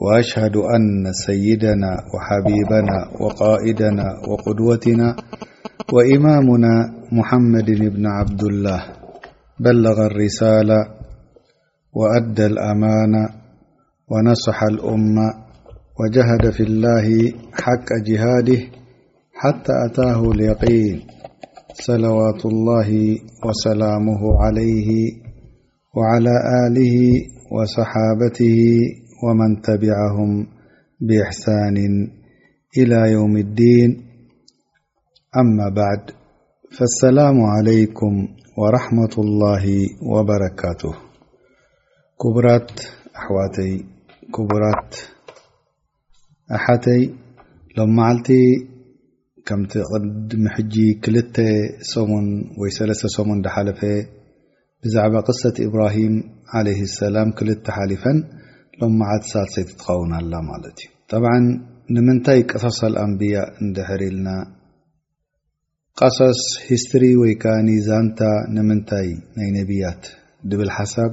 وأشهد أن سيدنا وحبيبنا وقائدنا وقدوتنا وإمامنا محمد بن عبد الله بلغ الرسالة وأدى الأمان ونصح الأمة وجهد في الله حك جهاده حتى أتاه اليقين صلوات الله وسلامه عليه وعلى آله وصحابته ومن تبعهم بإحسان إلى يوم الدين أما بعد فالسلام عليكم ورحمة الله وبركاته كبرت أحوات كبرات ኣሓተይ ሎም መዓልቲ ከምቲ ቅድሚ ሕጂ ክልተ ሰሙን ወይ ሰለስተ ሰሙን ዳሓለፈ ብዛዕባ ቅሰት ኢብራሂም ዓለይ ሰላም ክልተ ሓሊፈን ሎም መዓልቲ ሳልሰይቲ ትኸውን ኣላ ማለት እዩ ጠብዓ ንምንታይ ቀሰሰል ኣንብያ እንድሕር ኢልና ቀሰስ ሂስትሪ ወይ ከዓኒ ዛንታ ንምንታይ ናይ ነብያት ድብል ሓሳብ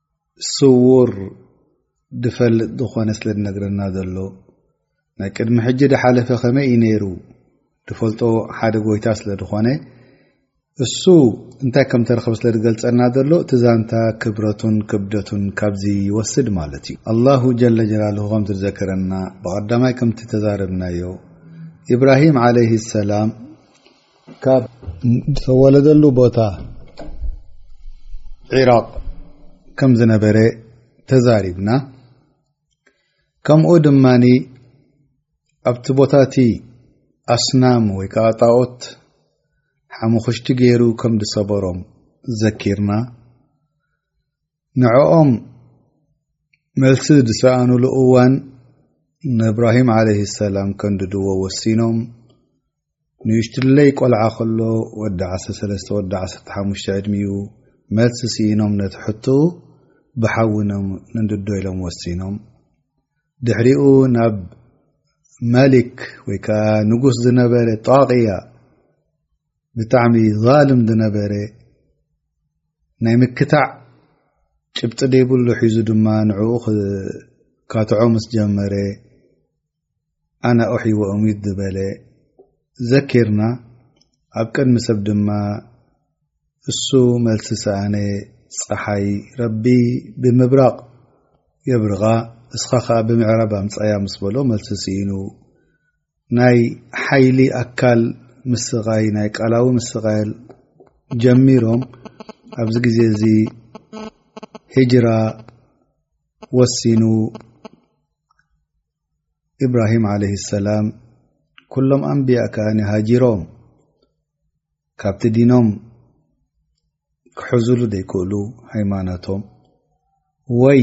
ስዉር ድፈልጥ ዝኾነ ስለ ዝነግረና ዘሎ ናይ ቅድሚ ሕጂ ድሓለፈ ከመይ እዩ ነይሩ ድፈልጦ ሓደ ጎይታ ስለ ዝኾነ እሱ እንታይ ከም ተረኽበ ስለ ዝገልጸልና ዘሎ እቲ ዛንታ ክብረቱን ክብደቱን ካብዚ ይወስድ ማለት እዩ ኣላሁ ጀለ ጀላል ከምቲ ዝዘከረና ብቐዳማይ ከምቲ ተዛረብናዮ ኢብራሂም ዓለይህ ሰላም ካብ ዝተወለደሉ ቦታ ዒራቕ ከም ዝነበረ ተዛሪብና ከምኡ ድማ ኣብቲ ቦታ እቲ ኣስናም ወይ ከዓ ጣኦት ሓሙኽሽቲ ገይሩ ከም ዝሰበሮም ዘኪርና ንዕኦም መልሲ ዝሰኣኑሉ እዋን ንእብራሂም ዓለይህ ሰላም ከንድድዎ ወሲኖም ንእሽትለይ ቆልዓ ከሎ ወዲ ዓሰሰለስተ ወዲ ዓሰርተ ሓሙሽተ ዕድሚኡ መልሲ ስኢኖም ነቲ ሕቱ ብሓውኖም ንንድዶ ኢሎም ወሲኖም ድሕሪኡ ናብ መሊክ ወይ ከዓ ንጉስ ዝነበረ ጣቅያ ብጣዕሚ ዛልም ዝነበረ ናይ ምክታዕ ጭብጢ ደይብሉ ሒዙ ድማ ንዕኡ ክካትዖ ምስ ጀመረ ኣና ኡሕይ ወእሚት ዝበለ ዘኪርና ኣብ ቅድሚ ሰብ ድማ እሱ መልሲ ሰኣነ ፀሓይ ረቢ ብምብራቕ የብርቓ እስኻ ከዓ ብምዕራብ ኣምፀያ ምስ በሎ መልሲ ስኢኑ ናይ ሓይሊ ኣካል ምስቓይ ናይ ቃላዊ ምስቓይ ጀሚሮም ኣብዚ ግዜ እዚ ሂጅራ ወሲኑ ኢብራሂም ዓለይ ሰላም ኩሎም ኣንብያ ከኣ ሃጂሮም ካብቲ ዲኖም ክሕዙሉ ዘይክእሉ ሃይማኖቶም ወይ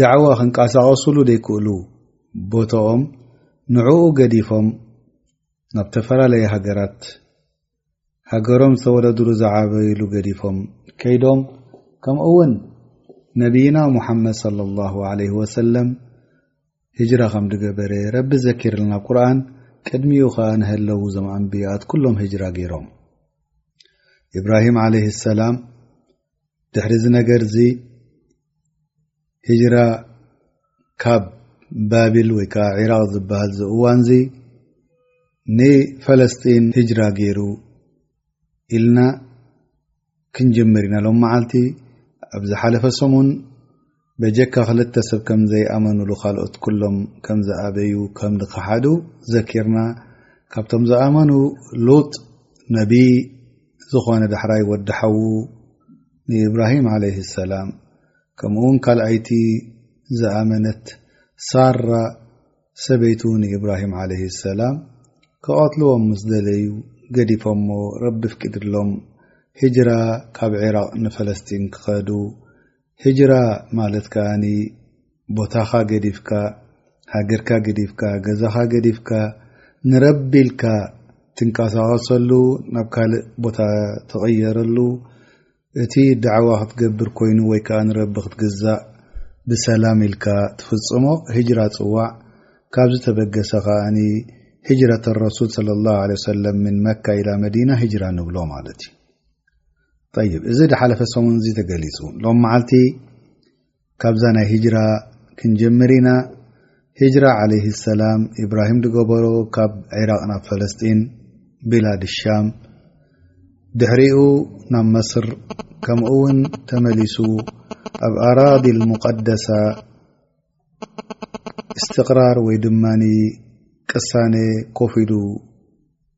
ዳዕዋ ክንቀሳቐሱሉ ዘይክእሉ ቦታኦም ንዕኡ ገዲፎም ናብ ተፈላለየ ሃገራት ሃገሮም ዝተወለድሉ ዝዓበይሉ ገዲፎም ከይዶም ከምኡ እውን ነብይና ሙሓመድ ለ ላሁ ለ ወሰለም ሂጅራ ከም ድገበረ ረቢ ዘኪርልና ቁርኣን ቅድሚኡ ከኣ ንሀለዉ እዞም ኣንብያኣት ኩሎም ሂጅራ ገይሮም ኢብራሂም ዓለይህ ሰላም ድሕሪ እዚ ነገርዚ ሂጅራ ካብ ባቢል ወይ ከዓ ዒራቅ ዝበሃል ዚ እዋን እዚ ንፈለስጢን ሂጅራ ገይሩ ኢልና ክንጅምር ኢና ሎም መዓልቲ ኣብ ዝሓለፈ ሰሙን በጀካ ክልተ ሰብ ከም ዘይኣመኑሉ ካልኦት ኩሎም ከም ዝኣበዩ ከም ዝከሓዱ ዘኪርና ካብቶም ዝኣመኑ ሉጥ ነቢይ ዝኾነ ዳሕራይ ወዲ ሓዉ ንኢብራሂም ዓለይ ሰላም ከምኡውን ካልኣይቲ ዝኣመነት ሳራ ሰበይቱ ንኢብራሂም ዓለይሂ ሰላም ክቐትልዎም ምስ ደለዩ ገዲፎሞ ረቢ ኣፍቂድሎም ሂጅራ ካብ ዒራቕ ንፈለስጢን ክኸዱ ሂጅራ ማለት ከኣኒ ቦታኻ ገዲፍካ ሃገርካ ገዲፍካ ገዛኻ ገዲፍካ ንረቢ ኢልካ ትንቀሳቐሰሉ ናብ ካልእ ቦታ ትቕየረሉ እቲ ዳዕዋ ክትገብር ኮይኑ ወይ ከኣ ንረቢ ክትግዛእ ብሰላም ኢልካ ትፍጽሞ ሂጅራ ጽዋዕ ካብዚ ተበገሰ ከኣ ሂጅረተ ረሱል ሰለላሁ ዓለይሂ ወሰለም ምን መካ ኢላ መዲና ሂጅራ ንብሎ ማለት እዩ። ጠይብ እዚ ዝሓለፈ ሰሙን እዚ ተገሊጹ ሎም መዓልቲ ካብዛ ናይ ሂጅራ ክንጀምር ኢና ሂጅራ ዓለይሂ ሰላም ኢብራሂም ዝገበሮ ካብ ዒራቅ ናብ ፈለስጢን ቢላድ ሻም ድሕሪኡ ናብ መስር ከምኡ ውን ተመሊሱ ኣብ ኣራዲ ልሙቀደሳ እስትቅራር ወይ ድማ ቅሳነ ኮፍ ኢሉ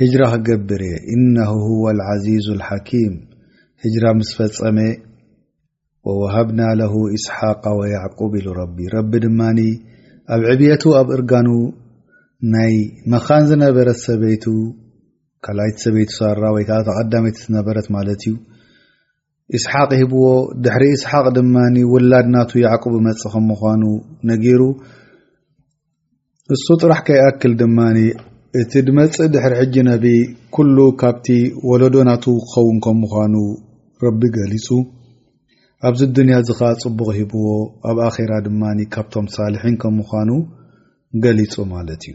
ህጅራ ክገብር እየ እነሁ ሁወ ልዓዚዙ ልሓኪም ህጅራ ምስ ፈፀመ ወወሃብና ለሁ ኢስሓቃ ወያዕቁብ ኢሉ ረቢ ረቢ ድማ ኣብ ዕብየቱ ኣብ እርጋኑ ናይ መኻን ዝነበረት ሰበይቱ ካልኣይቲ ሰበይቱ ሳራ ወይ ከዓ ተቐዳመይቲ ዝነበረት ማለት እዩ ኢስሓቅ ሂብዎ ድሕሪ ኢስሓቅ ድማ ውላድ ናቱ ያዕቁብ መጽ ከም ምዃኑ ነጊሩ እሱ ጥራሕ ከይኣክል ድማ እቲ ድመጽእ ድሕሪ ሕጂ ነቢ ኩሉ ካብቲ ወለዶ ናቱ ክኸውን ከም ምዃኑ ረቢ ገሊጹ ኣብዚ ዱንያ እዚ ከኣ ጽቡቕ ሂብዎ ኣብ ኣኼራ ድማ ካብቶም ሳልሒን ከም ምዃኑ ገሊጹ ማለት እዩ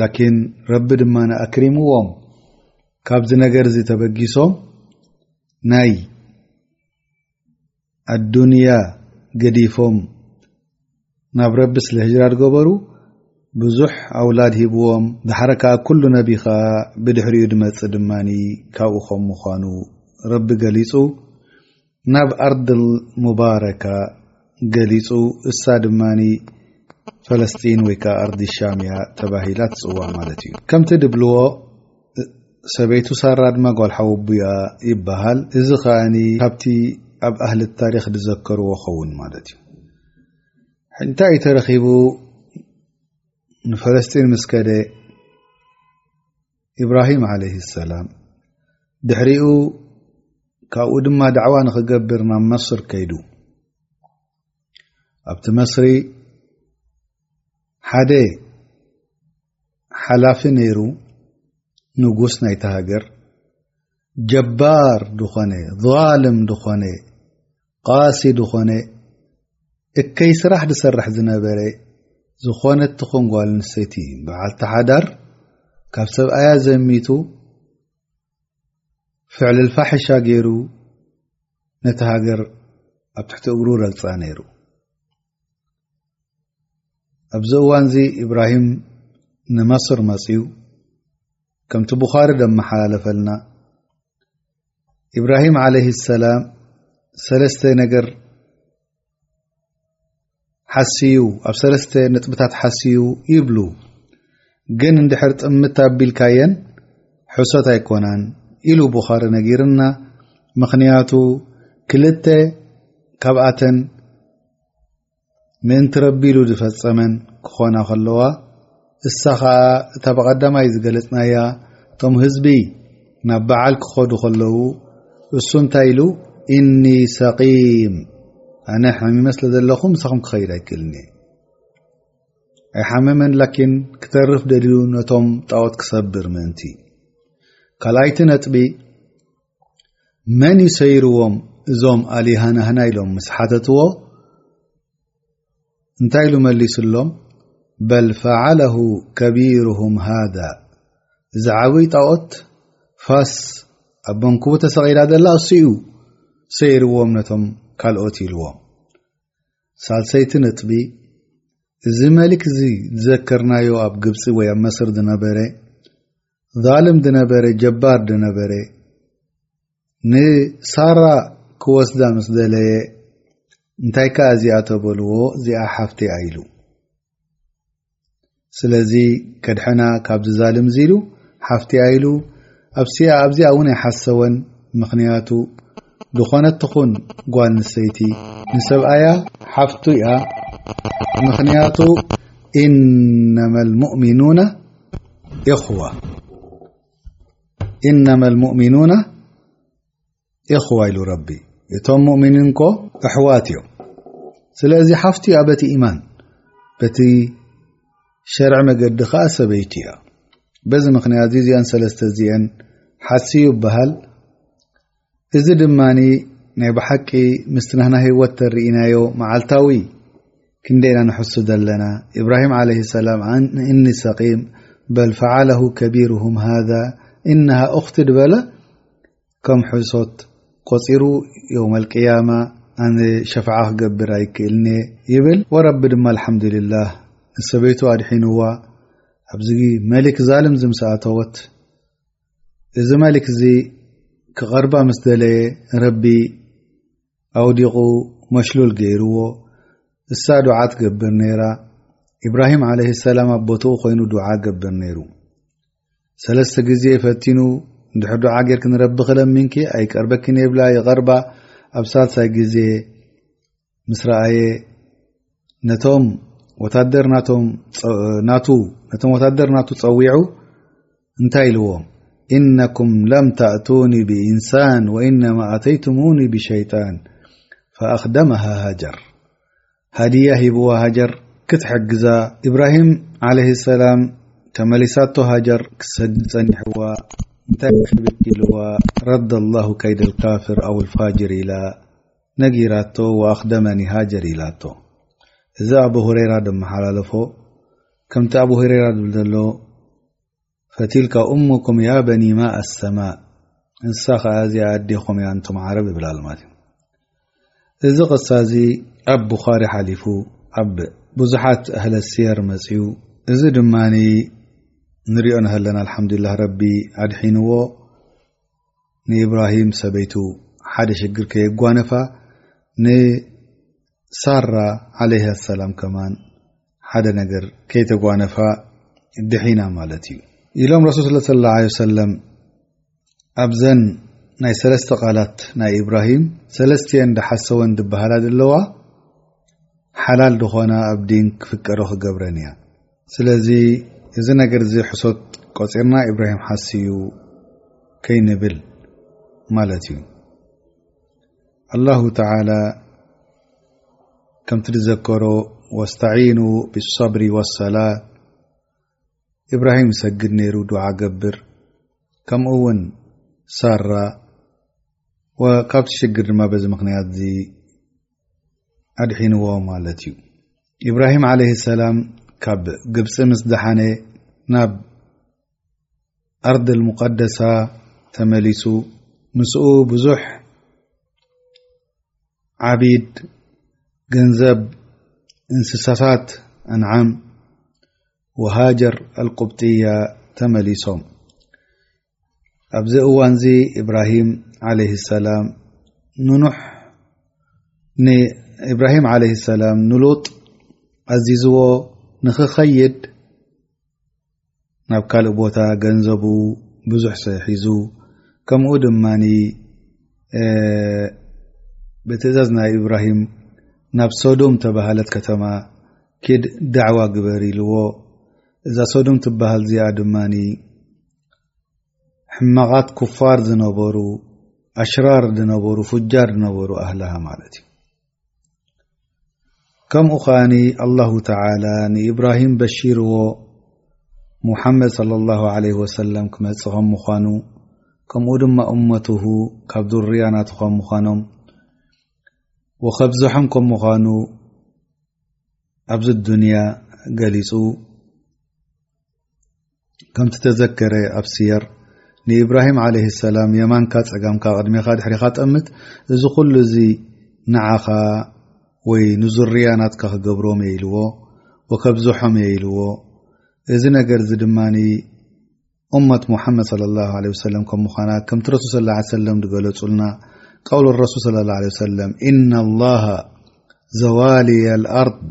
ላኪን ረቢ ድማ ኣክሪምዎም ካብዚ ነገር እዚ ተበጊሶም ናይ ኣዱንያ ገዲፎም ናብ ረቢ ስለ ህጅራ ዝገበሩ ብዙሕ ኣውላድ ሂብዎም ዳሓረ ከዓ ኩሉ ነቢ ከዓ ብድሕሪኡ ድመፅ ድማ ካብኡ ከም ምኳኑ ረቢ ገሊፁ ናብ ኣርድል ሙባረካ ገሊጹ እሳ ድማ ፈለስጢን ወይ ከኣ ኣርዲ ሻም እያ ተባሂላ ትጽዋዕ ማለት እዩ ከምቲ ድብልዎ ሰበይቱ ሳራ ድማ ጓል ሓወቡያ ይበሃል እዚ ከኣ ካብቲ ኣብ ኣህሊ ታሪክ ዝዘከርዎ ኸውን ማለት እዩ እንታይ እዩ ተረኪቡ ንፈለስጢን ምስ ከደ ኢብራሂም ዓለይሂ ሰላም ድሕሪኡ ካብኡ ድማ ዳዕዋ ንኽገብር ናብ መስር ከይዱ ኣብቲ መስሪ ሓደ ሓላፊ ነይሩ ንጉስ ናይቲ ሃገር ጀባር ዝኾነ ዛልም ዝኾነ ቃሲ ድኾነ እከይ ስራሕ ዝሰርሕ ዝነበረ ዝኾነት ትኹን ጓል ኣንስተይቲ በዓልቲ ሓዳር ካብ ሰብኣያ ዘሚቱ ፍዕልል ፋሒሻ ገይሩ ነቲ ሃገር ኣብ ትሕቲ እግሩ ረግፃ ነይሩ ኣብዚ እዋን እዚ ኢብራሂም ንመስር መፅዩ ከምቲ ቡኻሪ ደመሓላለፈልና ኢብራሂም ዓለይህ ሰላም ሰለስተ ነገር ሓስዩ ኣብ ሰለስተ ነጥብታት ሓስዩ ይብሉ ግን እንድሕር ጥምት ኣቢልካየን ሕሶት ኣይኮናን ኢሉ ቡኻሪ ነጊርና ምኽንያቱ ክልተ ካብኣተን ምእንቲ ረቢ ኢሉ ዝፈጸመን ክኾና ከለዋ እሳ ኸኣ እታ ብቐዳማይ ዝገለጽናያ እቶም ህዝቢ ናብ በዓል ክኸዱ ከለዉ እሱ እንታይ ኢሉ እኒ ሰቂም ኣነ ሓሚመ ስለ ዘለኹ ምሳኹም ክኸይድ ኣይክእልኒ ኣይሓመመን ላኪን ክተርፍ ደልዩ ነቶም ጣኦት ክሰብር ምእንቲ ካልኣይቲ ነጥቢ መን እዩ ሰይርዎም እዞም ኣሊሃናህና ኢሎም ምስ ሓተትዎ እንታይ ኢሉ መሊሱሎም በል ፈዓለሁ ከቢርሁም ሃذ እዚ ዓብይ ጣኦት ፋስ ኣብ መንኩቡ ተሰቂላ ዘላ እሱ እዩ ሰይርዎም ነቶም ካልኦት ኢልዎም ሳልሰይቲ ነጥቢ እዚ መሊክ እዚ ዝዘከርናዮ ኣብ ግብፂ ወይ ኣብ መስር ዝነበረ ዛልም ድነበረ ጀባር ድነበረ ንሳራ ክወስዳ ምስ ደለየ እንታይ ከኣ እዚኣ ተበልዎ እዚኣ ሓፍቲ ኣይሉ ስለዚ ከድሐና ካብዚ ዛልም ዚሉ ሓፍቲ ኣይሉ ኣብሲኣ ኣብዚኣ እውን ኣይሓሰወን ምኽንያቱ ዝኾነት ትኹን ጓል ንሰይቲ ንሰብኣያ ሓፍቱ እያ ምኽንያቱ ኢነመ ልሙእሚኑና እኹዋ ኢነማ ልሙእሚኑና እኹዋ ኢሉ ረቢ እቶም ሙእሚኒን ኮ ኣሕዋት እዮም ስለዚ ሓፍቲ እያ በቲ ኢማን በቲ ሸርዒ መገዲ ከዓ ሰበይቲ እያ በዚ ምክንያት እዚአን ሰለስተ እዚአን ሓሲ ይበሃል እዚ ድማ ናይ ብሓቂ ምስቲ ናህና ህይወት ተሪኢናዮ መዓልታዊ ክንደይ ኢና ንሕሱ ዘለና ኢብራሂም ዓለይሂ ሰላም ኣን እኒ ሰቂም በል ፈዓለሁ ከቢርሁም ሃዛ እነሃ ኡኽቲ ድበለ ከም ሕሶት ቆፂሩ የውመል ቅያማ ኣነ ሸፍዓ ክገብር ኣይክእልኒ ይብል ወረቢ ድማ ኣልሓምዱልላህ ንሰበይቱ ኣድሒንዋ ኣብዚ መሊክ ዛልም ዝምስኣተወት እዚ መሊክ እዚ ክቐርባ ምስ ደለየ ረቢ ኣውዲቑ መሽሉል ገይርዎ እሳ ዱዓ ትገብር ነይራ ኢብራሂም ዓለህ ሰላም ኣብ ቦትኡ ኮይኑ ዱዓ ገብር ነይሩ ሰለስተ ግዜ ፈቲኑ እንድሕር ዱዓ ጌርክ ንረቢ ክለሚንኪ ኣይቀርበኪን የብላ ይቐርባ ኣብ ሳልሳይ ግዜ ምስ ረኣየ ነቶም وتر ن وع نت لوم إنكم لم تأتون بإنسان وإنما أتيتمون بشيطان فأخدمها هجر هية هبو هجر كتحجز إبراهم علي السلم مل هجر ن بل رد الله كيد الكافر أو الفاجر إلى ነጊራቶ ወኣኽደመኒ ሃጀር ኢላቶ እዚ ኣቡ ሁረይራ ደመሓላለፎ ከምቲ ኣቡ ሁረይራ ዝብል ዘሎ ፈቲልካ ኡሙኩም ያ በኒ ማእ ኣሰማእ ንሳ ከኣ እዚኣ ኣዴኹም እያ ኣንቱም ዓረብ ይብል ኣሎ ማለት እዩ እዚ ቅሳ እዚ ኣብ ቡኻሪ ሓሊፉ ኣብ ብዙሓት ኣህለ ስየር መፅኡ እዚ ድማ ንሪኦ ናሃለና ኣልሓምዱላህ ረቢ ኣድሒንዎ ንኢብራሂም ሰበይቱ ሓደ ሽግር ከየጓነፋ ንሳራ ዓለይሃ ሰላም ከማን ሓደ ነገር ከይተጓነፋ ድሒና ማለት እዩ ኢሎም ረሱል ስለ ስለ ላ ለ ሰለም ኣብዘን ናይ ሰለስተ ቓላት ናይ ኢብራሂም ሰለስትኤን ዳሓሰወን ድበሃላ ድለዋ ሓላል ድኾና ኣብ ዲን ክፍቀዶ ክገብረን እያ ስለዚ እዚ ነገር እዚ ሕሶት ቆፂርና ኢብራሂም ሓሲ እዩ ከይንብል ማለት እዩ ኣላሁ ተላ ከምቲ ዝዘከሮ ወስተዒኑ ብሰብሪ ወሰላት ኢብራሂም ይሰግድ ነይሩ ድዓ ገብር ከምኡ እውን ሳራ ካብቲ ሽግር ድማ በዚ ምክንያት እዚ ኣድሒንዎ ማለት እዩ ኢብራሂም ዓለይ ሰላም ካብ ግብፂ ምስ ደሓነ ናብ ኣርድ ልሙቀደሳ ተመሊሱ ምስኡ ብዙሕ ዓቢድ ገንዘብ እንስሳታት ኣንዓም ወሃጀር ኣልቁብጥያ ተመሊሶም ኣብዚ እዋንዚ ኢብራሂም ዓለይሂ ሰላም ንኑሕ ንኢብራሂም ዓለይሂ ሰላም ንሉጥ ኣዚዝዎ ንኽኸይድ ናብ ካልእ ቦታ ገንዘቡ ብዙሕ ሰ ሒዙ ከምኡ ድማ ብትእዛዝ ናይ ኢብራሂም ናብ ሶዱም ተባሃለት ከተማ ኪድ ዳዕዋ ግበር ኢልዎ እዛ ሶዱም ትበሃል እዚኣ ድማ ሕማቓት ኩፋር ዝነበሩ ኣሽራር ዝነበሩ ፉጃር ዝነበሩ ኣህላሃ ማለት እዩ ከምኡ ኸኣኒ ኣላሁ ተላ ንኢብራሂም በሺርዎ ሙሓመድ صለ ላሁ ለ ወሰለም ክመፅ ኸም ምዃኑ ከምኡ ድማ እመትሁ ካብ ዙርያ ናት ኸም ምዃኖም ወከብዝሖም ከም ምዃኑ ኣብዚ ዱንያ ገሊፁ ከምቲ ተዘከረ ኣብ ስየር ንኢብራሂም ዓለይሂ ሰላም የማንካ ጸጋምካ ቅድሜኻ ድሕሪኻ ጠምት እዚ ኩሉ እዚ ንዓኻ ወይ ንዙርያ ናትካ ክገብሮም እየ ኢልዎ ወከብዝሖም እየ ኢልዎ እዚ ነገር እዚ ድማ ኡመት ሙሓመድ صለ ላሁ ለ ወሰለም ከም ምዃና ከምቲ ረሱል ስ ላ ሰለም ዝገለጹልና ቀውሉ ረሱል صለ ላه ለ ሰለም እና ላሃ ዘዋልያ ኣርድ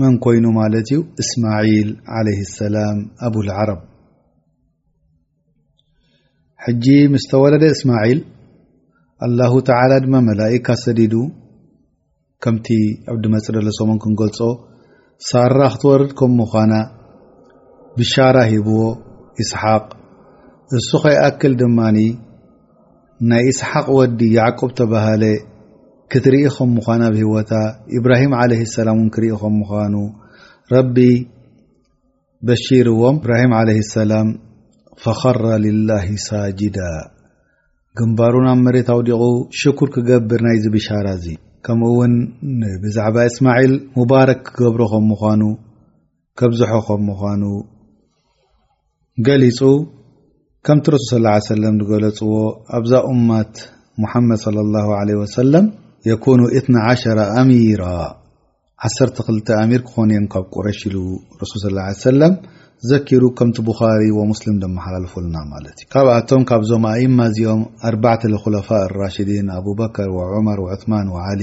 መን ኮይኑ ማለት እዩ እስማዒል ዓለይህ ሰላም ኣቡል ዓረብ ሕጂ ምስ ተወለደ እስማዒል ኣላሁ ተዓላ ድማ መላእካ ሰዲዱ ከምቲ ኣብ ድመፅ ደሎ ሰሙን ክንገልፆ ሳራ ክትወርድ ከም ምዃና ብሻራ ሂብዎ ኢስሓቅ እሱ ከይኣክል ድማኒ ናይ ኢስሓቅ ወዲ ያዕቁብ ተባሃለ ክትርኢ ከም ምዃና ኣብ ሂወታ ኢብራሂም ዓለይሂ ሰላም ውን ክርኢ ከም ምዃኑ ረቢ በሺርዎም ኢብራሂም ዓለይሂ ሰላም ፈኸረ ሊላሂ ሳጅዳ ግንባሩ ናብ መሬት ኣውዲቑ ሽኩር ክገብር ናይዚ ብሻራ እዚ ከምኡ ውን ብዛዕባ እስማዒል ሙባረክ ክገብሮ ከም ምዃኑ ከብዝሖ ከም ምዃኑ ገሊጹ ከምቲ ረሱል ስለ ላ ሰለም ዝገለጽዎ ኣብዛ ኡማት ሙሓመድ ለ ላ ለ ወሰለም የኩኑ እትና ዓሸራ ኣሚራ ዓሰርተ ክልተ ኣሚር ክኾኑ እዮም ካብ ቁረሽ ኢሉ ረሱል ስ ላ ሰለም ዘኪሩ ከምቲ ቡኻሪ ወሙስሊም ዘመሓላልፉልና ማለት እዩ ካብኣቶም ካብዞም ኣእማ እዚኦም ኣርባዕተ ልኹለፋ ራሽዲን ኣቡበከር ወዑመር ወዑትማን ወዓሊ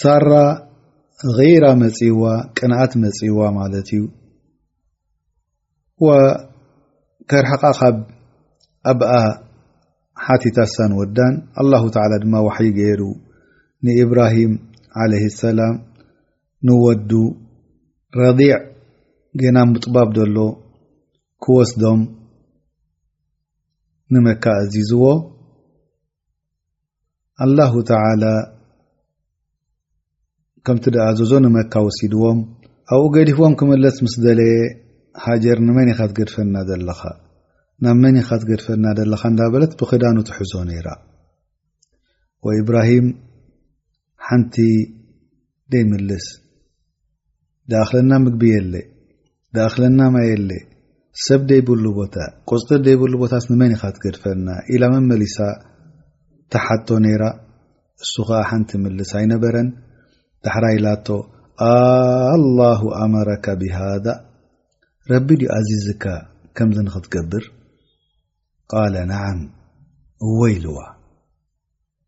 ሳራ غራ መፅዋ ቅንኣት መፅዋ ማለት እዩ ከርሕቃ ካብ ኣብኣ ሓቲታሳን ወዳን ኣላه ተላ ድማ ዋሕይ ገይሩ ንኢብራሂም ዓለ ሰላም ንወዱ ረዲዕ ገና ምጥባብ ዘሎ ክወስዶም ንመካ ኣዚዝዎ ኣላሁ ተላ ከምቲ ድኣዘዞ ንመካ ወሲድዎም ኣብኡ ገዲፍዎም ክመለስ ምስ ደለየ ሃጀር ንመን ኢኻ ትገድፈና ዘለኻ ናብ መን ኢኻ ትገድፈና ዘለኻ እንዳበለት ብክዳኑ ትሕዞ ነይራ ወኢብራሂም ሓንቲ ደይምልስ ደኣኽለና ምግቢ የለ ደኣኽለና ማይ የለ ሰብ ደይብሉ ቦታ ቁፅጢ ደይብሉ ቦታስ ንመን ኢኻ ትገድፈና ኢላ መመሊሳ ተሓቶ ነይራ እሱ ከዓ ሓንቲ ምልስ ኣይነበረን ዳሕራ ኢላቶ ኣላሁ ኣመረካ ብሃዳ ረቢ ድዩ ኣዚዝካ ከምዚ ንክትገብር ቃለ ናዓም እወ ኢልዋ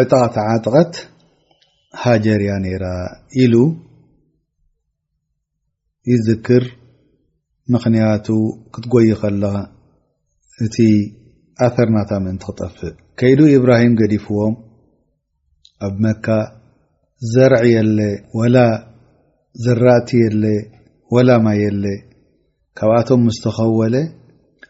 ዕጣቕ ተዓጥቐት ሃጀር እያ ነይራ ኢሉ ይዝክር ምኽንያቱ ክትጎይ ከለኻ እቲ ኣፈርናታ ምእንቲ ክጠፍእ ከይዱ ኢብራሂም ገዲፍዎም ኣብ መካ ዘርዒ የለ ወላ ዘራእቲ የለ ወላ ማይ የለ ካብኣቶም ምስተኸወለ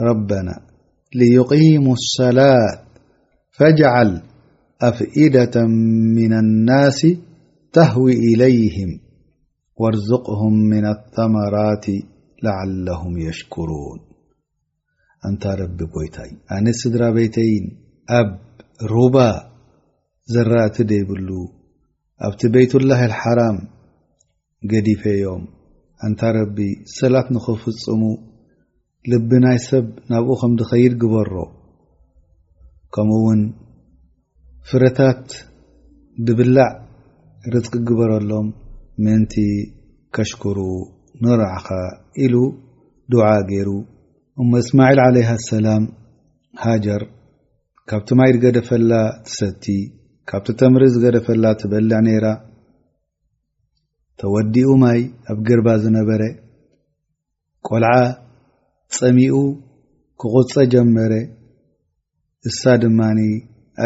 ربنا ليقيموا الصلاة فاجعل أفئدة من الناس تهوي إليهم وارزقهم من الثمرات لعلهم يشكرون أنت رب يتاي أن صدرى بيتين أب ربا زرأت ديبل ኣብቲ ቤይትላህ ልሓራም ገዲፈዮም ኣንታ ረቢ ሰላት ንኽፍጽሙ ልቢ ናይ ሰብ ናብኡ ከም ድኸይድ ግበሮ ከምኡ ውን ፍረታት ብብላዕ ርዝቂ ግበረሎም ምእንቲ ከሽክሩ ንርዓኻ ኢሉ ዱዓ ገይሩ እሞ እስማዒል ዓለይሃ ሰላም ሃጀር ካብቲ ማይ ዝገደፈላ ትሰቲ ካብቲ ተምሪ ዝገደፈላ ትበልዕ ነይራ ተወዲኡ ማይ ኣብ ግርባ ዝነበረ ቆልዓ ጸሚኡ ክቑጸ ጀመረ። እሳ ድማ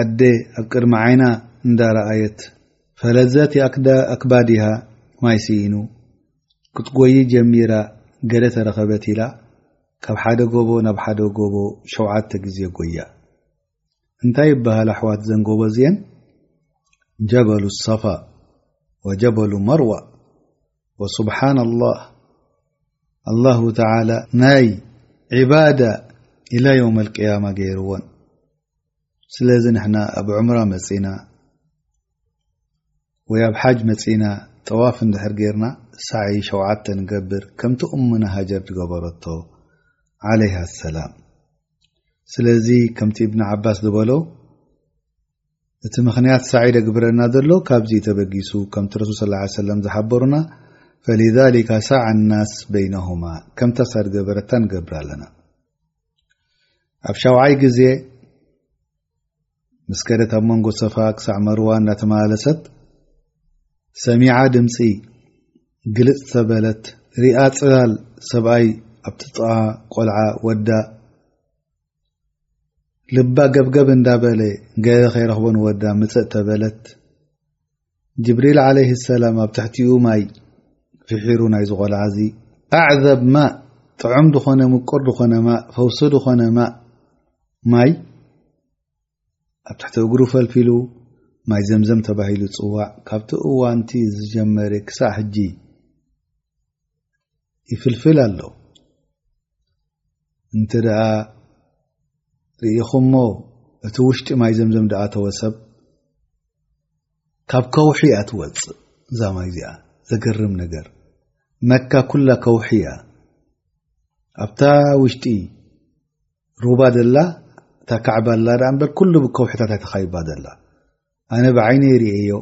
ኣደ ኣብ ቅድሚ ዓይና እንዳረኣየት ፈለዘት ኣክዳ ኣክባዲሃ ማይ ስኢኑ ክትጎይ ጀሚራ ገለ ተረኸበት ኢላ ካብ ሓደ ጎቦ ናብ ሓደ ጎቦ ሸውዓተ ግዜ ጎያ። እንታይ ይበሃል ኣሕዋት ዘን ጎበዝ እየን ጀበሉ ሰፋ ወጀበሉ መርዋ ወስብሓና ላህ ኣላሁ ተላ ናይ ዕባዳ ኢላ ዮም ኣልቅያማ ገይርዎን ስለዚ ንሕና ኣብ ዕምራ መፂና ወይ ኣብ ሓጅ መፂና ጠዋፍ እንድሕር ገይርና ሳዕ ሸውዓተ ንገብር ከምቲ እሙና ሃጀር ዝገበረቶ ዓለይሃ ኣሰላም ስለዚ ከምቲ እብኒ ዓባስ ዝበሎ እቲ ምኽንያት ሳዒ ደግብረና ዘሎ ካብዚ ተበጊሱ ከምቲ ረሱል ስ ላ ሰለም ዝሓበሩና ፈሊሊካ ሳዓ ናስ በይነሁማ ከምታ ሳድ ገበረታ ንገብር ኣለና ኣብ ሻውዓይ ግዜ ምስ ከደት ኣብ መንጎ ሰፋ ክሳዕ መርዋ እናተመላለሰት ሰሚዓ ድምፂ ግልፅ ተበለት ሪኣ ፅላል ሰብኣይ ኣብትጥቓ ቆልዓ ወዳ ልባ ገብገብ እንዳበለ ገለ ከይረኽቦ ንወዳ ምፅእ ተበለት ጅብሪል ዓለይሂ ሰላም ኣብ ትሕቲኡ ማይ ፍሒሩ ናይዚ ቆልዓ እዚ ኣዕዘብ ማእ ጥዑም ዝኾነ ምቁር ዝኾነ ማእ ፈውሲ ዝኾነ ማእ ማይ ኣብ ትሕቲ እግሩ ፈልፊሉ ማይ ዘምዘም ተባሂሉ ይፅዋዕ ካብቲ እዋንቲ ዝጀመረ ክሳዕ ሕጂ ይፍልፍል ኣሎ እንተ ደኣ ርኢኹሞ እቲ ውሽጢ ማይ ዘምዘም ደኣ ተወሰብ ካብ ከውሒ እያ ትወፅእ እዛ ማይ እዚኣ ዘገርም ነገር መካ ኩላ ከውሒ እያ ኣብታ ውሽጢ ሩባ ዘላ እታ ካዕባ ኣላ ደኣ እምበር ኩሉ ብከውሒታት ኣይተኻይባ ዘላ ኣነ ብዓይነይ ርእዮ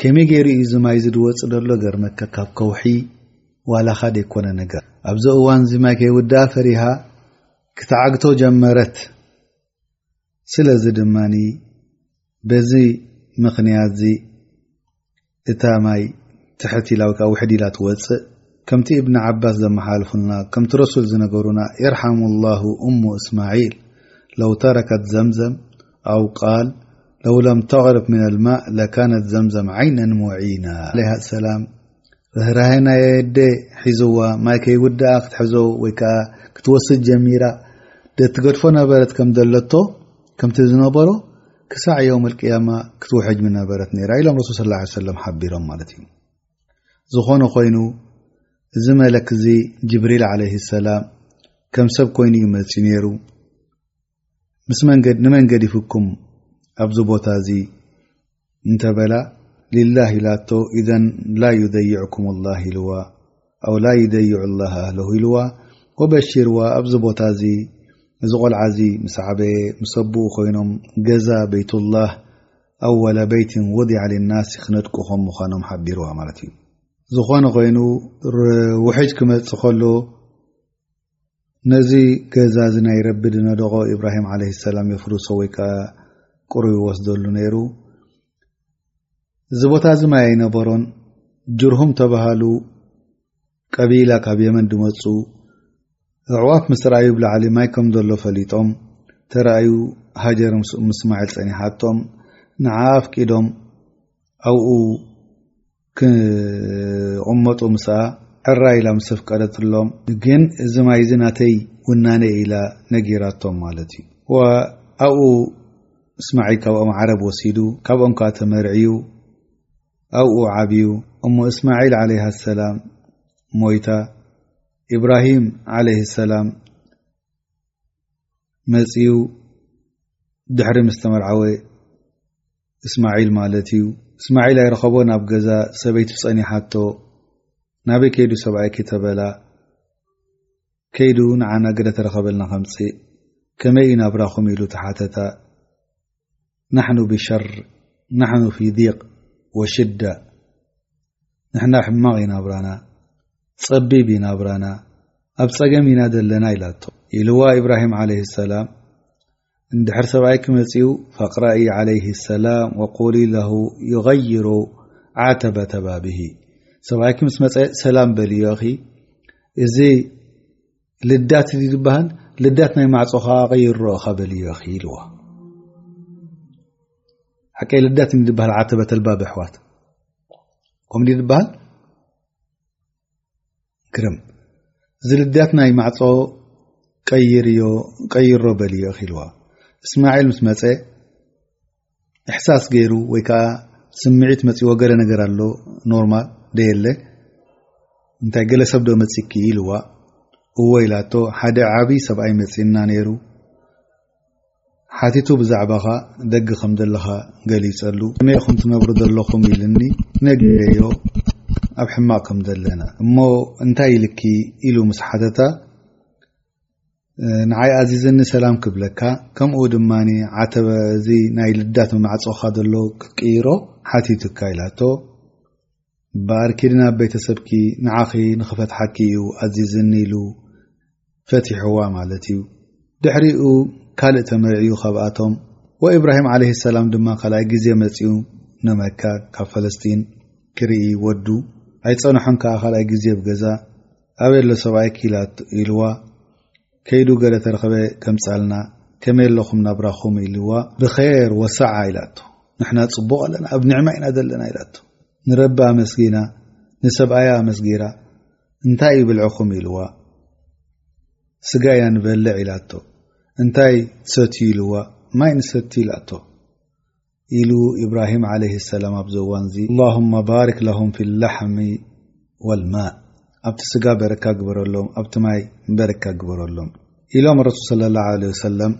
ከመይ ገይሩ እዩ እዚ ማይ እዚ ድወጽእ ደሎ ገርመካ ካብ ከውሒ ዋላካ ደይኮነ ነገር ኣብዚ እዋን እዚ ማይ ከይውድኣ ፈሪሃ ክትዓግቶ ጀመረት ስለዚ ድማ በዚ ምክንያት እዚ እታ ማይ ትሕት ኢላ ወይከዓ ውሕድ ኢላ ትወጽእ ከምቲ እብኒ ዓባስ ዘመሓልፉልና ከምቲ ረሱል ዝነገሩና የርሓሙ ላሁ እሙ እስማዒል ለው ተረከት ዘምዘም ኣው ቃል ለው ለም ተቅርብ ምነ ልማእ ለካነት ዘምዘም ዓይነን ሙዒና ዓለይሃ ኣሰላም ርህራሀ ናይ ኣየዴ ሒዝዋ ማይ ከይውድኣ ክትሕዞ ወይ ከዓ ክትወስድ ጀሚራ ደትገድፎ ነበረት ከም ዘለቶ ከምቲ ዝነበሮ ክሳዕ ዮም ቅያማ ክትውሕጅ ምነበረት ነራ ኢሎም ረሱል ስላ ሰለም ሓቢሮም ማለት እዩ ዝኾነ ኮይኑ እዚ መለክ እዚ ጅብሪል ዓለይ ሰላም ከም ሰብ ኮይኑ እዩ መፂ ነይሩ ምስ ንመን ገዲፍኩም ኣብዚ ቦታ እዚ እንተበላ ሊላህ ኢላቶ ኢዘን ላ ዩደይዕኩም ላ ኢልዋ ኣው ላ ዩደይዑ ላ ኣህለ ኢልዋ ወበሽርዋ ኣብዚ ቦታ እዚ እዚ ቆልዓ እዚ ምስ ዓበየ ምስ ኣቦኡ ኮይኖም ገዛ ቤይትላህ ኣወለ ቤይትን ወዲዓ ልናስ ክነድቁ ከም ምዃኖም ሓቢርዋ ማለት እዩ ዝኾነ ኮይኑ ውሕጅ ክመፅ ከሎ ነዚ ገዛ እዚ ናይ ረቢ ድነደቖ ኢብራሂም ዓለይሂ ሰላም የፍርሶ ወይ ከኣ ቁሩ ይወስደሉ ነይሩ። እዚ ቦታ እዚ ማይ ኣይነበሮን። ጅርሁም ተባሃሉ ቀቢላ ካብ የመን ድመፁ ኣዕዋፍ ምስ ረኣዩ ብላዕሊ ማይ ከም ዘሎ ፈሊጦም ተረኣዩ ሃጀር ምስ እስማዒል ፀኒሓቶም ንዓ ኣፍቂዶም ኣብኡ ክቕመጡ ምስኣ ዕራይ ኢላ ምስ ኣፍቀደትሎም ግን እዚ ማይ እዚ ናተይ ውናነ ኢላ ነጊራቶም ማለት እዩ ኣብኡ እስማዒል ካብኦም ዓረብ ወሲዱ ካብኦም ከዓ ተመርዕዩ ኣብኡ ዓብዩ እሞ እስማዒል ዓለይሃ ሰላም ሞይታ ኢብራሂም ዓለይ ሰላም መፅኡ ድሕሪ ምስ ተመርዓወ እስማዒል ማለት እዩ እስማዒል ኣይረኸቦ ናብ ገዛ ሰበይቲ ጸኒሓቶ ናበይ ከይዱ ሰብኣይኪ ተበላ ከይዱ ንዓና ግደ ተረኸበልና ከምጽእ ከመይ እዩ ናብራኹም ኢሉ ተሓተታ ናሕኑ ብሸር ናሕኑ ፊ ዲቅ ወሽዳ ንሕና ሕማቕ ኢናብራና ጸቢብ ኢናብራና ኣብ ጸገም ኢና ዘለና ኢላቶ ኢልዋ ኢብራሂም ዓለይ ሰላም እንድሕር ሰብኣይኪ መጺኡ ፈቅረኢ ዓለይሂ ሰላም ወቁሊ ለሁ ዩገይሩ ዓተበተ ባብሂ ሰብኣይኪ ምስ መጸ ሰላም በልዮ ኢኺ እዚ ልዳት ዩ ዝበሃል ልዳት ናይ ማዕፆ ከዓ ቀይሮ ካ በልዮ ኺ ኢልዎ ሓቂ ልዳት ዩ ዝበሃል ዓተበተልባብ ኣሕዋት ከምኡ ዝበሃል ግርም እዚ ልዳት ናይ ማዕጾ ቀይርዮ ቀይሮ በልዮ ኺልዋ እስማዒል ምስ መጸ እሕሳስ ገይሩ ወይ ከዓ ስምዒት መጺዎ ገለ ነገር ኣሎ ኖርማል ደየለ እንታይ ገለ ሰብዶ መጺኪ ኢልዋ እወ ኢላቶ ሓደ ዓብዪ ሰብኣይ መጺና ነይሩ ሓቲቱ ብዛዕባኻ ደግ ከም ዘለኻ ገሊጸሉ ከመይ ኢኹም ትነብሩ ዘለኹም ኢሉኒ ነጊረዮ ኣብ ሕማቕ ከም ዘለና እሞ እንታይ ኢልኪ ኢሉ ምስ ሓተታ ንዓይ ኣዚዝኒ ሰላም ክብለካ ከምኡ ድማ ዓተበ እዚ ናይ ልዳት መማዕፆካ ዘሎ ክትቅይሮ ሓቲትካ ኢላቶ እምበኣር ኪዲ ናብ ቤተሰብኪ ንዓኺ ንኽፈትሓኪ እዩ ኣዚዝኒ ኢሉ ፈቲሕዋ ማለት እዩ ድሕሪኡ ካልእ ተመርዕዩ ካብኣቶም ወኢብራሂም ዓለይሂ ሰላም ድማ ካልኣይ ግዜ መጺኡ ንመካ ካብ ፈለስጢን ክርኢ ወዱ ኣይጸንሖን ከኣ ካልኣይ ግዜ ብገዛ ኣበየሎ ሰብኣይኪ ኢላ ኢልዋ ከይዱ ገለ ተረኸበ ከምጻልና ከመይ ኣለኹም ናብራኹም ኢልዋ ብኸር ወሰዓ ኢላቶ ንሕና ጽቡቕ ኣለና ኣብ ንዕማ ኢና ዘለና ኢላቶ ንረቢ ኣመስጊና ንሰብኣያ ኣመስጊራ እንታይ እዩ ብልዕኹም ኢልዋ ስጋ እያ ንበልዕ ኢላቶ እንታይ ሰትዩ ኢልዋ ማይ ንሰቲ ኢላቶ ኢሉ ኢብራሂም ዓለይሂ ሰላም ኣብዚ እዋንዚ ኣላሁመ ባሪክ ለሁም ፊል ላሕሚ ወል ማእ ኣብቲ ስጋ በረካ ግበረሎም ኣብቲ ማይ በረካ ግበረሎም ኢሎም ረሱል ሰለላሁ ዓለይሂ ወሰለም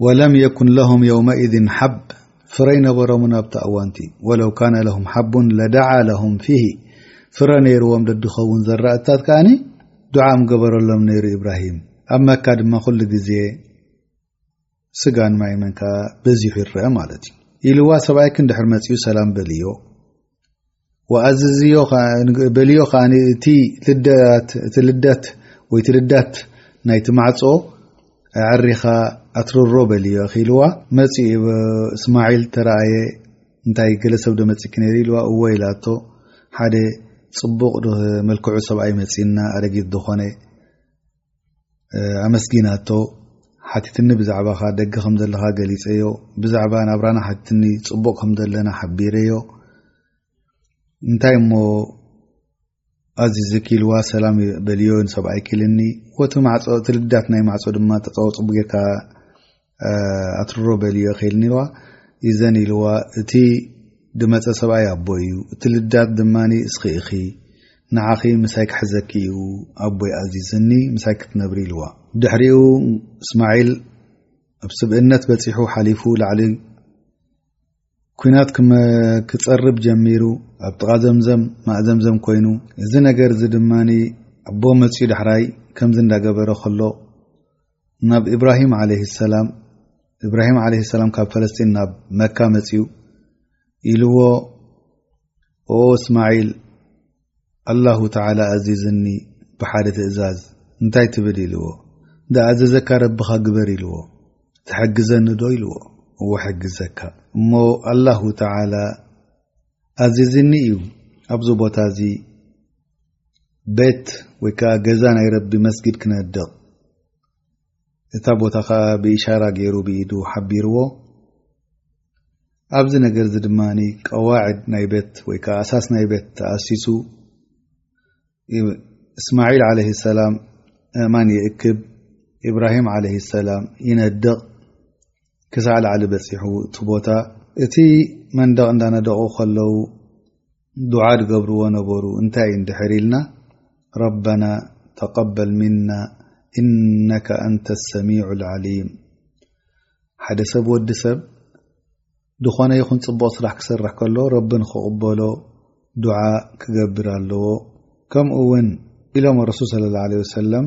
ወለም የኩን ለሁም የውመኢዝን ሓብ ፍረ ይነበሮምን ኣብታ እዋንቲ ወለው ካነ ለሁም ሓቡን ለደዓ ለሁም ፊሂ ፍረ ነይርዎም ደድኸውን ዘራእታት ከዓኒ ዱዓ ምገበረሎም ነይሩ ኢብራሂም ኣብ መካ ድማ ኩሉ ግዜ ስጋን ማይምን ከ በዚሑ ይረአ ማለት እዩ ኢልዋ ሰብኣይክ ንድሕር መፅኡ ሰላም በልዮ ኣዝዝዮ በልዮ ከዓ እቲ ልደት ወይ ቲ ልዳት ናይቲ ማዕፆ ኣዕሪኻ ኣትርሮ በልዮ ኢልዋ መፅኡ እስማዒል ተረኣየ እንታይ ገለ ሰብ ዶ መፅኪ ነይሩ ኢልዋ እዎ ኢላቶ ሓደ ፅቡቕ ዶ መልክዑ ሰብኣይ መፂና ኣረጊት ዝኾነ ኣመስጊናቶ ሓቲትኒ ብዛዕባኻ ደገ ከም ዘለኻ ገሊጸዮ ብዛዕባ ናብራና ሓቲትኒ ጽቡቕ ከም ዘለና ሓቢረዮ እንታይ እሞ ኣዚዝኪ ኢልዋ ሰላም በልዮ ንሰብኣይኪ ኢልኒ ወቲ ማዕጾ እቲ ልዳት ናይ ማዕጾ ድማ ጠጠወ ጽቡ ጌርካ ኣትርሮ በልዮ ከልኒዋ ይዘን ኢልዋ እቲ ድመፀ ሰብኣይ ኣቦይ እዩ እቲ ልዳት ድማ እስኺ እኺ ንዓኺ ምሳይ ክሕዘኪ እዩ ኣቦይ ኣዚዝኒ ምሳይ ክትነብሪ ኢልዋ ድሕሪኡ እስማዒል ኣብ ስብእነት በፂሑ ሓሊፉ ላዕሊ ኩናት ክፀርብ ጀሚሩ ኣብ ጥቓ ዘምዘም ማእዘምዘም ኮይኑ እዚ ነገር እዚ ድማ ኣቦ መፅኡ ዳሕራይ ከምዚ እንዳገበረ ከሎ ናብ እብራሂም ዓለይሂ ሰላም እብራሂም ዓለይሂ ሰላም ካብ ፈለስጢን ናብ መካ መጺኡ ኢልዎ ኦ እስማዒል ኣላሁ ተዓላ ኣዚዝኒ ብሓደ ትእዛዝ እንታይ ትብል ኢልዎ ዳኣዘዘካ ረብኻ ግበር ኢልዎ ትሐግዘኒ ዶ ኢልዎ እዎ ሐግዘካ እሞ ኣላሁ ተዓላ ኣዚዝኒ እዩ ኣብዚ ቦታ እዚ ቤት ወይ ከዓ ገዛ ናይ ረቢ መስጊድ ክነድቕ እታ ቦታ ከዓ ብእሻራ ገይሩ ብኢዱ ሓቢርዎ ኣብዚ ነገር እዚ ድማ ቀዋዕድ ናይ ቤት ወይ ከዓ ኣሳስ ናይ ቤት ተኣሲሱ እስማዒል ዓለይ ሰላም እማን ይእክብ ኢብራሂም ዓለይ ሰላም ይነድቕ ክሳዕ ላዕሊ በፂሑ እቲ ቦታ እቲ መንደቕ እንዳነደቑ ከለዉ ዱዓ ድገብርዎ ነበሩ እንታይ እንድሕር ኢልና ረበና ተቀበል ምና እነከ ኣንተ ሰሚዑ ዓሊም ሓደ ሰብ ወዲ ሰብ ዝኾነ ይኹን ፅቡቕ ስራሕ ክሰርሕ ከሎ ረቢ ንክቕበሎ ዱዓ ክገብር ኣለዎ ከምኡ እውን ኢሎም ረሱል ለ ለ ወሰለም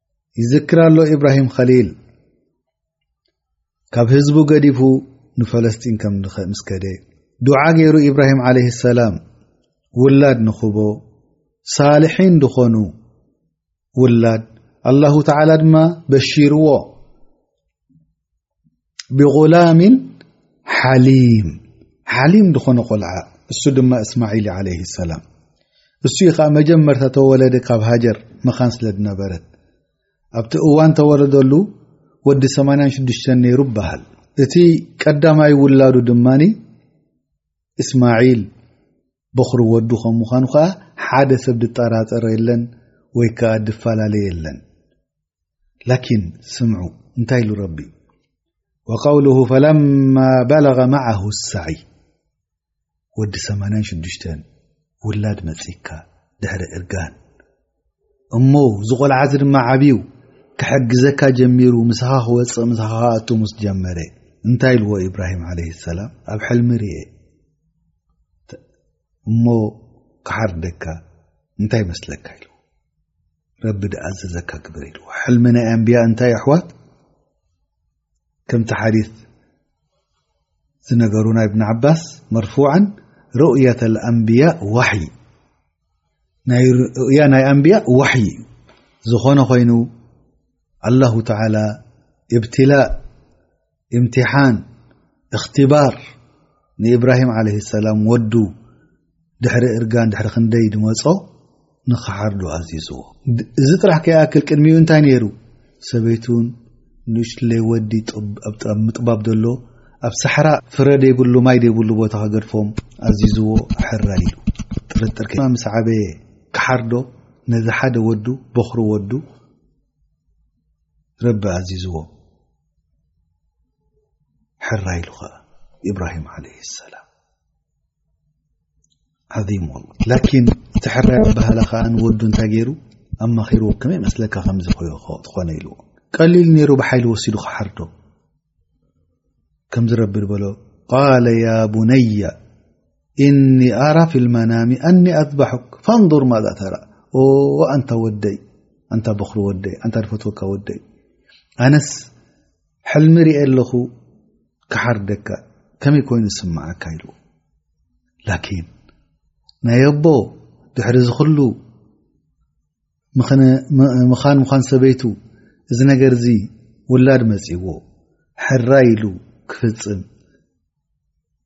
ይዝክር ኣሎ ኢብራሂም ኸሊል ካብ ህዝቡ ገዲፉ ንፈለስጢን ከም ምስ ከደ ዱዓ ገይሩ ኢብራሂም ዓለይ ሰላም ውላድ ንኽቦ ሳልሒን ዝኾኑ ውላድ ኣላሁ ተዓላ ድማ በሺርዎ ብغላም ሓሊም ሓሊም ዝኾነ ቆልዓ እሱ ድማ እስማዒል ዓለይ ሰላም እሱ ኸዓ መጀመርታ ተወለደ ካብ ሃጀር መኻን ስለ ዝነበረት ኣብቲ እዋን ተወለደሉ ወዲ 86ዱሽተ ነይሩ በሃል እቲ ቀዳማይ ውላዱ ድማ እስማዒል በኽሪ ወዱ ከም ምዃኑ ከዓ ሓደ ሰብ ድጠራጠር የለን ወይ ከዓ ድፈላለ የለን ላኪን ስምዑ እንታይ ኢሉ ረቢ ወቀውል ፈለማ በለغ ማዓሁ ሳይ ወዲ 86 ውላድ መፅካ ድሕሪ እርጋን እሞ ዝቆልዓዚ ድማ ዓብዩ ክሕግዘካ ጀሚሩ ምስኻ ክወፅእ ምስ ክኣቱ ምስ ጀመረ እንታይ ኢልዎ ኢብራሂም ዓለ ሰላም ኣብ ሕልሚ ርኤ እሞ ክሓርደካ እንታይ መስለካ ኢልዎ ረቢ ድኣዘዘካ ግበር ኢልዎ ሕልሚ ናይ ኣንብያ እንታይ ኣሕዋት ከምቲ ሓዲት ዝነገሩ ናይ ብን ዓባስ መርፉዓን ሩእያት ኣንብያ ዋሕይ ናይ ርእያ ናይ ኣንብያ ዋሕይ እዩ ዝኾነ ኮይኑ ኣላሁ ተዓላ እብትላእ እምትሓን እኽትባር ንእብራሂም ዓለ ሰላም ወዱ ድሕሪ እርጋን ድሕሪ ክንደይ ድመጾ ንኽሓርዱ ኣዚዝዎ እዚ ጥራሕ ከይኣክል ቅድሚኡ እንታይ ነይሩ ሰበይቱን ንእሽለይ ወዲ ኣብ ምጥባብ ዘሎ ኣብ ሳሕራ ፍረ ደይብሉ ማይ ደይብሉ ቦታ ክገድፎም ኣዚዝዎ ኣሕራይ ኢሉ ጥርጥር ከ ምስ ዓበየ ክሓርዶ ነዚ ሓደ ወዱ በኽሩ ወዱ ረቢ ኣዚዝዎ ሕራይ ኢሉ ኸኣ ኢብራሂም ዓለይህ ሰላም ዓዚም ላ ላኪን እቲ ሕራይ ኣባህላ ኸኣ ንወዱ እንታይ ገይሩ ኣማኺርዎ ከመይ መስለካ ከምዚ ትኾነ ኢልዎ ቀሊል ነይሩ ብሓይሊ ወሲዱ ክሓርዶ ከምዚ ረቢ ዝበሎ ቃለ ያ ቡነያ እኒ ኣራ ፊልመናሚ ኣኒ ኣትባሑክ ፈንር ማዛ ተራ ኣንታ ወደይ ኣንታ በክሪ ወደይ ኣንታ ድፈትወካ ወደይ ኣነስ ሕልሚ ርኤ ኣለኹ ክሓርደካ ከመይ ኮይኑ ዝስምዓካ ኢሉ ላኪን ናይ ኣቦ ድሕሪ ዝክሉ ምኻን ምዃን ሰበይቱ እዚ ነገር እዚ ውላድ መፂዎ ሕራይ ኢሉ ክፍፅም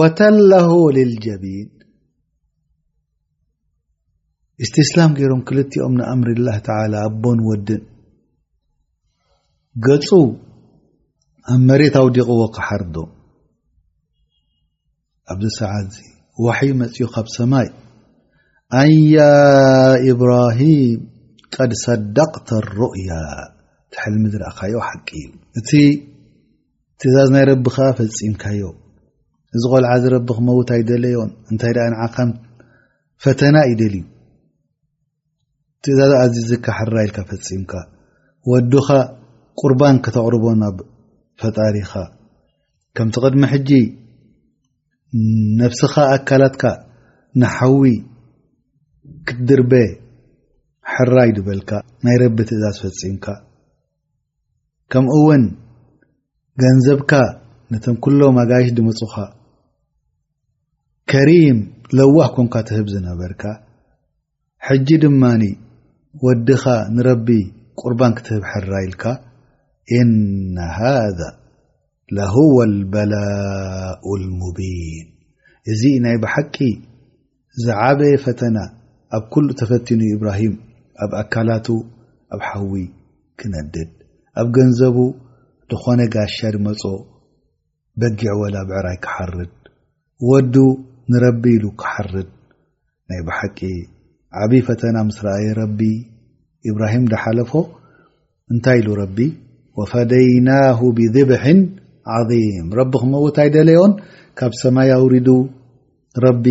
ወተለሁ ልልጀቢን እስትስላም ገይሮም ክልቲኦም ንኣምሪላህ ተላ ኣቦን ወድን ገፁ ኣብ መሬት ኣውዲቕዎ ክሓርዶ ኣብዚ ሰዓት እዚ ዋሕይ መፅኡ ካብ ሰማይ ኣያ ኢብራሂም ቀድ ሰደቅተ ሩእያ ትሕልሚ ዝረእካዮ ሓቂ እዩ እቲ ትእዛዝ ናይ ረቢ ከኣ ፈጺምካዮ እዚ ቆልዓ እዚ ረቢ ክመውት ኣይደለዮን እንታይ ደኣ ንዓካ ፈተና እዩ ደልዩ ትእዛዝ ኣዚዝካ ሕራ ኢልካ ፈጺምካ ወድካ ቁርባን ከተቕርቦ ናብ ፈጣሪካ ከምቲ ቅድሚ ሕጂ ነብስኻ ኣካላትካ ንሓዊ ክትድርበ ሕራይ ድበልካ ናይ ረቢ ትእዛዝ ፈጺምካ ከምኡ እውን ገንዘብካ ነቶም ኩሎም ኣጋይሽ ድምፁኻ ከሪም ለዋህ ኮንካ ትህብ ዝነበርካ ሕጂ ድማ ወድኻ ንረቢ ቁርባን ክትህብ ሕራ ኢልካ እና ሃ ለሁወ ልበላኡ ልሙቢን እዚ ናይ ብሓቂ ዝዓበየ ፈተና ኣብ ኩሉ ተፈቲኑ ኢብራሂም ኣብ ኣካላቱ ኣብ ሓዊ ክነድድ ኣብ ገንዘቡ ዝኾነ ጋሻ ድመፆ በጊዕ ወላ ብዕራይ ክሓርድ ወዱ ንረቢ ኢሉ ክሓርድ ናይ ብሓቂ ዓብዪ ፈተና ምስ ረኣየ ረቢ ኢብራሂም ዳሓለፎ እንታይ ኢሉ ረቢ ወፈደይናሁ ብዝብሕን ዓظም ረቢ ክመውት ኣይደለዮን ካብ ሰማይ ኣውሪዱ ረቢ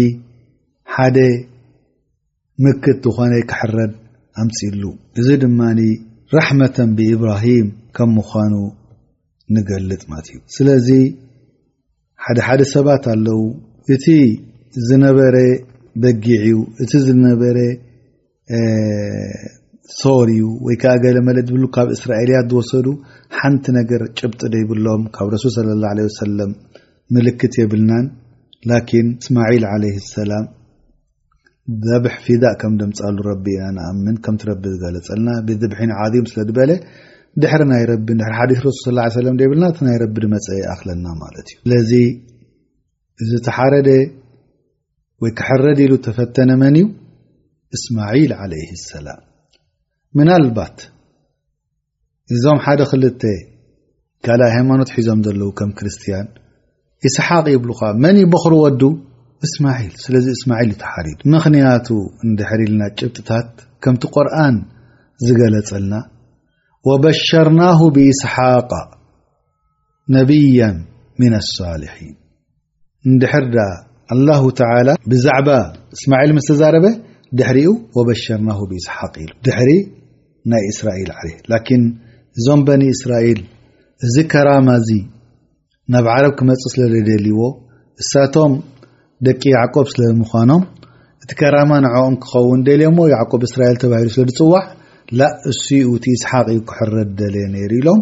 ሓደ ምክት ዝኾነ ክሕረድ ኣምፅሉ እዚ ድማ ራሕመة ብእብራሂም ከም ምዃኑ ንገልጥ ማት እዩ ስለዚ ሓደ ሓደ ሰባት ኣለው እቲ ዝነበረ በጊዕ እዩ እቲ ዝነበረ ሶር እዩ ወይ ከዓ ገለ መለ ዝብሉ ካብ እስራኤልያት ዝወሰዱ ሓንቲ ነገር ጭብጢ ደይብሎም ካብ ረሱል ስለ ላ ለ ወሰለም ምልክት የብልናን ላኪን እስማዒል ዓለይ ሰላም ዘብሕ ፊዳእ ከም ደምፃሉ ረቢ ኢና ንኣምን ከምቲ ረቢ ዝገለፀልና ብዝብሒን ዓዚም ስለ ዝበለ ድሕሪ ናይ ረቢ ድሕሪ ሓዲስ ረሱል ስ ሰለም ደይብልና እቲ ናይ ረቢ ድመፀ ይኣኽለና ማለት እዩ ስለዚ እዚ ተሓረደ ወይ ክሕረድ ኢሉ ተፈተነ መን እዩ እስማዒል ዓለይህ ሰላም ምናልባት እዞም ሓደ ክልተ ካልኣይ ሃይማኖት ሒዞም ዘለዉ ከም ክርስትያን ይስሓቅ ይብሉ ኸዓ መን እዩ በኽሪ ወዱ እስማዒል ስለዚ እስማዒል እተሓሪድ ምኽንያቱ እንድሕሪ ኢልና ጭብጥታት ከምቲ ቁርን ዝገለጸልና ወበሸርናሁ ብእስሓቃ ነብያ ምና ኣሳልሒን እንድሕር ድኣ ኣላሁ ተዓላ ብዛዕባ እስማዒል ምስ ተዛረበ ድሕሪኡ ወበሸርናሁ ብኢስሓቅ ኢሉ ድሕሪ ናይ እስራኤል ዓለ ላኪን እዞም በኒ እስራኤል እዚ ከራማ እዚ ናብ ዓረብ ክመፅ ስለ ደደልዎ እሳቶም ደቂ ያዕቆብ ስለ ምዃኖም እቲ ከራማ ንዕኦም ክኸውን ደልዮሞ ያዕቆብ እስራኤል ተባሂሉ ስለ ዝፅዋዕ ላ እሱኡ እቲ እስሓቅ እዩ ክሕረድ ደለየ ነይሩ ኢሎም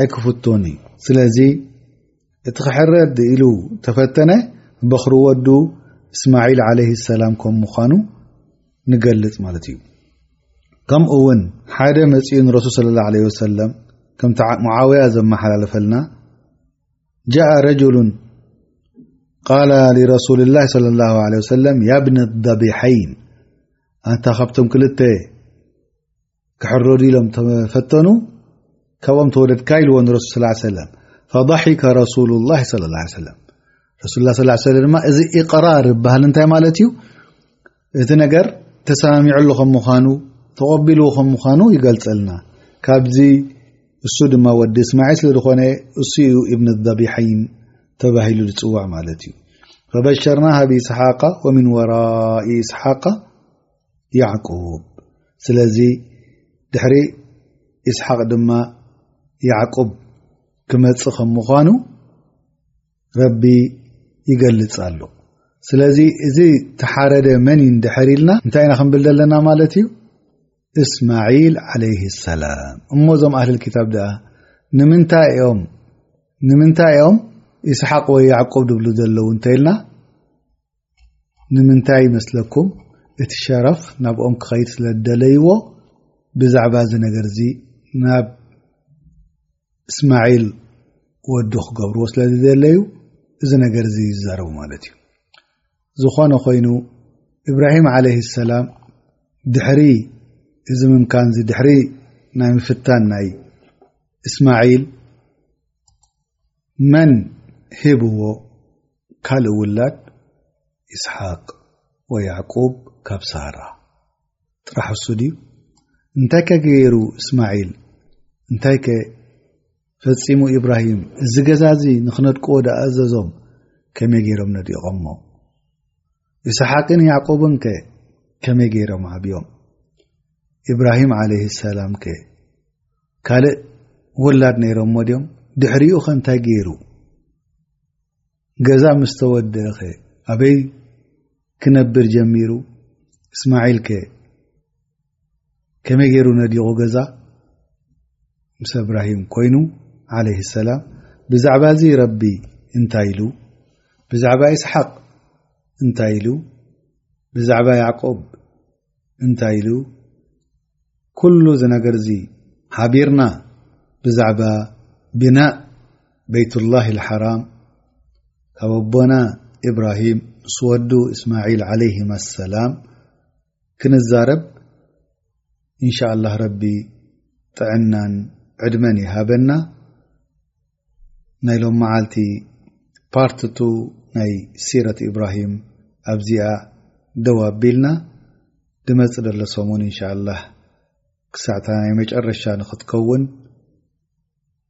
ኣይክፍቶን እዩ ስለዚ እቲ ክሕረድ ኢሉ ተፈተነ በኽሪ ወዱ እስማዒል ዓለይ ሰላም ከም ምዃኑ ንገልፅ ማለት እዩ ከምኡ እውን ሓደ መፅኡ ንረሱል ስለ ላ ለ ወሰለም ከምቲ ሙዓውያ ዘመሓላለፈልና ጃء ረጅሉ ቃል ሊረሱል ላ ለ ላ ለ ወሰለም ያብኒ ዳቢሐይን ኣንታ ካብቶም ክልተ ክሕረዱ ኢሎም ተፈተኑ ካብኦም ተወለድካ ኢልዎ ንረሱል ስላ ሰለም ፈضሒከ ረሱሉ ላ ለ ሰለም ረሱል ላ ስ ሰለ ድማ እዚ እቅራር ይበሃል እንታይ ማለት እዩ እቲ ነገር ተሰማሚዕሉ ከም ምዃኑ ተቐቢልዎ ከም ምዃኑ ይገልፀልና ካብዚ እሱ ድማ ወዲ እስማዒል ስለ ዝኾነ እሱ እዩ እብኒ ቢሐይን ተባሂሉ ዝፅዋዕ ማለት እዩ ፈበሸርና ሃብ ስሓቃ ወምን ወራኢ ስሓቃ ያዕቁብ ስለዚ ድሕሪ ኢስሓቅ ድማ ያዕቁብ ክመፅእ ከም ምኳኑ ረቢ ይገልፅ ኣሎ ስለዚ እዚ ተሓረደ መን ዩ ንድሕር ኢልና እንታይ ኢና ክንብል ዘለና ማለት እዩ እስማዒል ዓለይህ ሰላም እሞ እዞም ኣህልል ክታብ ድኣ ንምንታይ እዮም ንምንታይ እዮም ኢስሓቅ ወይ ያዕቁብ ዝብሉ ዘለዉ እንተይልና ንምንታይ ይመስለኩም እቲ ሸረኽ ናብኦም ክኸይድ ስለ ዝደለይዎ ብዛዕባ እዚ ነገር እዚ ናብ እስማዒል ወዱ ክገብርዎ ስለ ዝደለዩ እዚ ነገር እዚ ይዛረቡ ማለት እዩ ዝኾነ ኮይኑ እብራሂም ዓለይ ሰላም ድሕሪ እዚ ምምካን እዚ ድሕሪ ናይ ምፍታን ናይ እስማዒል መን ሂብዎ ካልእ ውላድ ይስሓቅ ወይ ያዕቁብ ካብ ሳራ ጥራሕ እሱ ድዩ እንታይ ከ ገይሩ እስማዒል እንታይ ከ ፈጺሙ ኢብራሂም እዚ ገዛ እዚ ንክነድቅዎ ዳኣዘዞም ከመይ ገይሮም ነዲቖሞ ይስሓቅን ያዕቆብን ከ ከመይ ገይሮም ዓብዮም ኢብራሂም ዓለይ ሰላም ከ ካልእ ውላድ ነይሮሞ ድኦም ድሕሪኡ ኸ እንታይ ገይሩ ገዛ ምስ ተወደአ ኸ ኣበይ ክነብር ጀሚሩ እስማዒል ከ ከመይ ገይሩ ነዲቑ ገዛ ምስ እብራሂም ኮይኑ ዓለይህ ሰላም ብዛዕባ እዚ ረቢ እንታይ ኢሉ ብዛዕባ ኢስሓቅ እንታይ ኢሉ ብዛዕባ ያዕቆብ እንታይ ኢሉ ኩሉ እዚ ነገር እዚ ሓቢርና ብዛዕባ ብናእ ቤይትላህ ልሓራም ካብ ኣቦና እብራሂም ምስ ወዱ እስማዒል ዓለይህም ኣሰላም ክንዛረብ እንሻኣላህ ረቢ ጥዕናን ዕድመን ይሃበና ናይ ሎም መዓልቲ ፓርት ቱ ናይ ሲረት ኢብራሂም ኣብዚኣ ደው ኣቢልና ድመፅ ደሎ ሰሙን እንሻ ኣላህ ክሳዕታ ናይ መጨረሻ ንክትከውን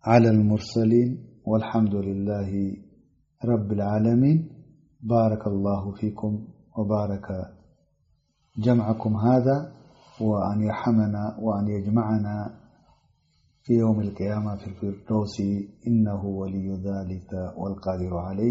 على المرسلين والحمد لله رب العالمين بارك الله فيكم وبارك جمعكم هذا وأن يرحمنا وأن يجمعنا في يوم القيامة في الفردوسي إنه ولي ذلك والقادر عليه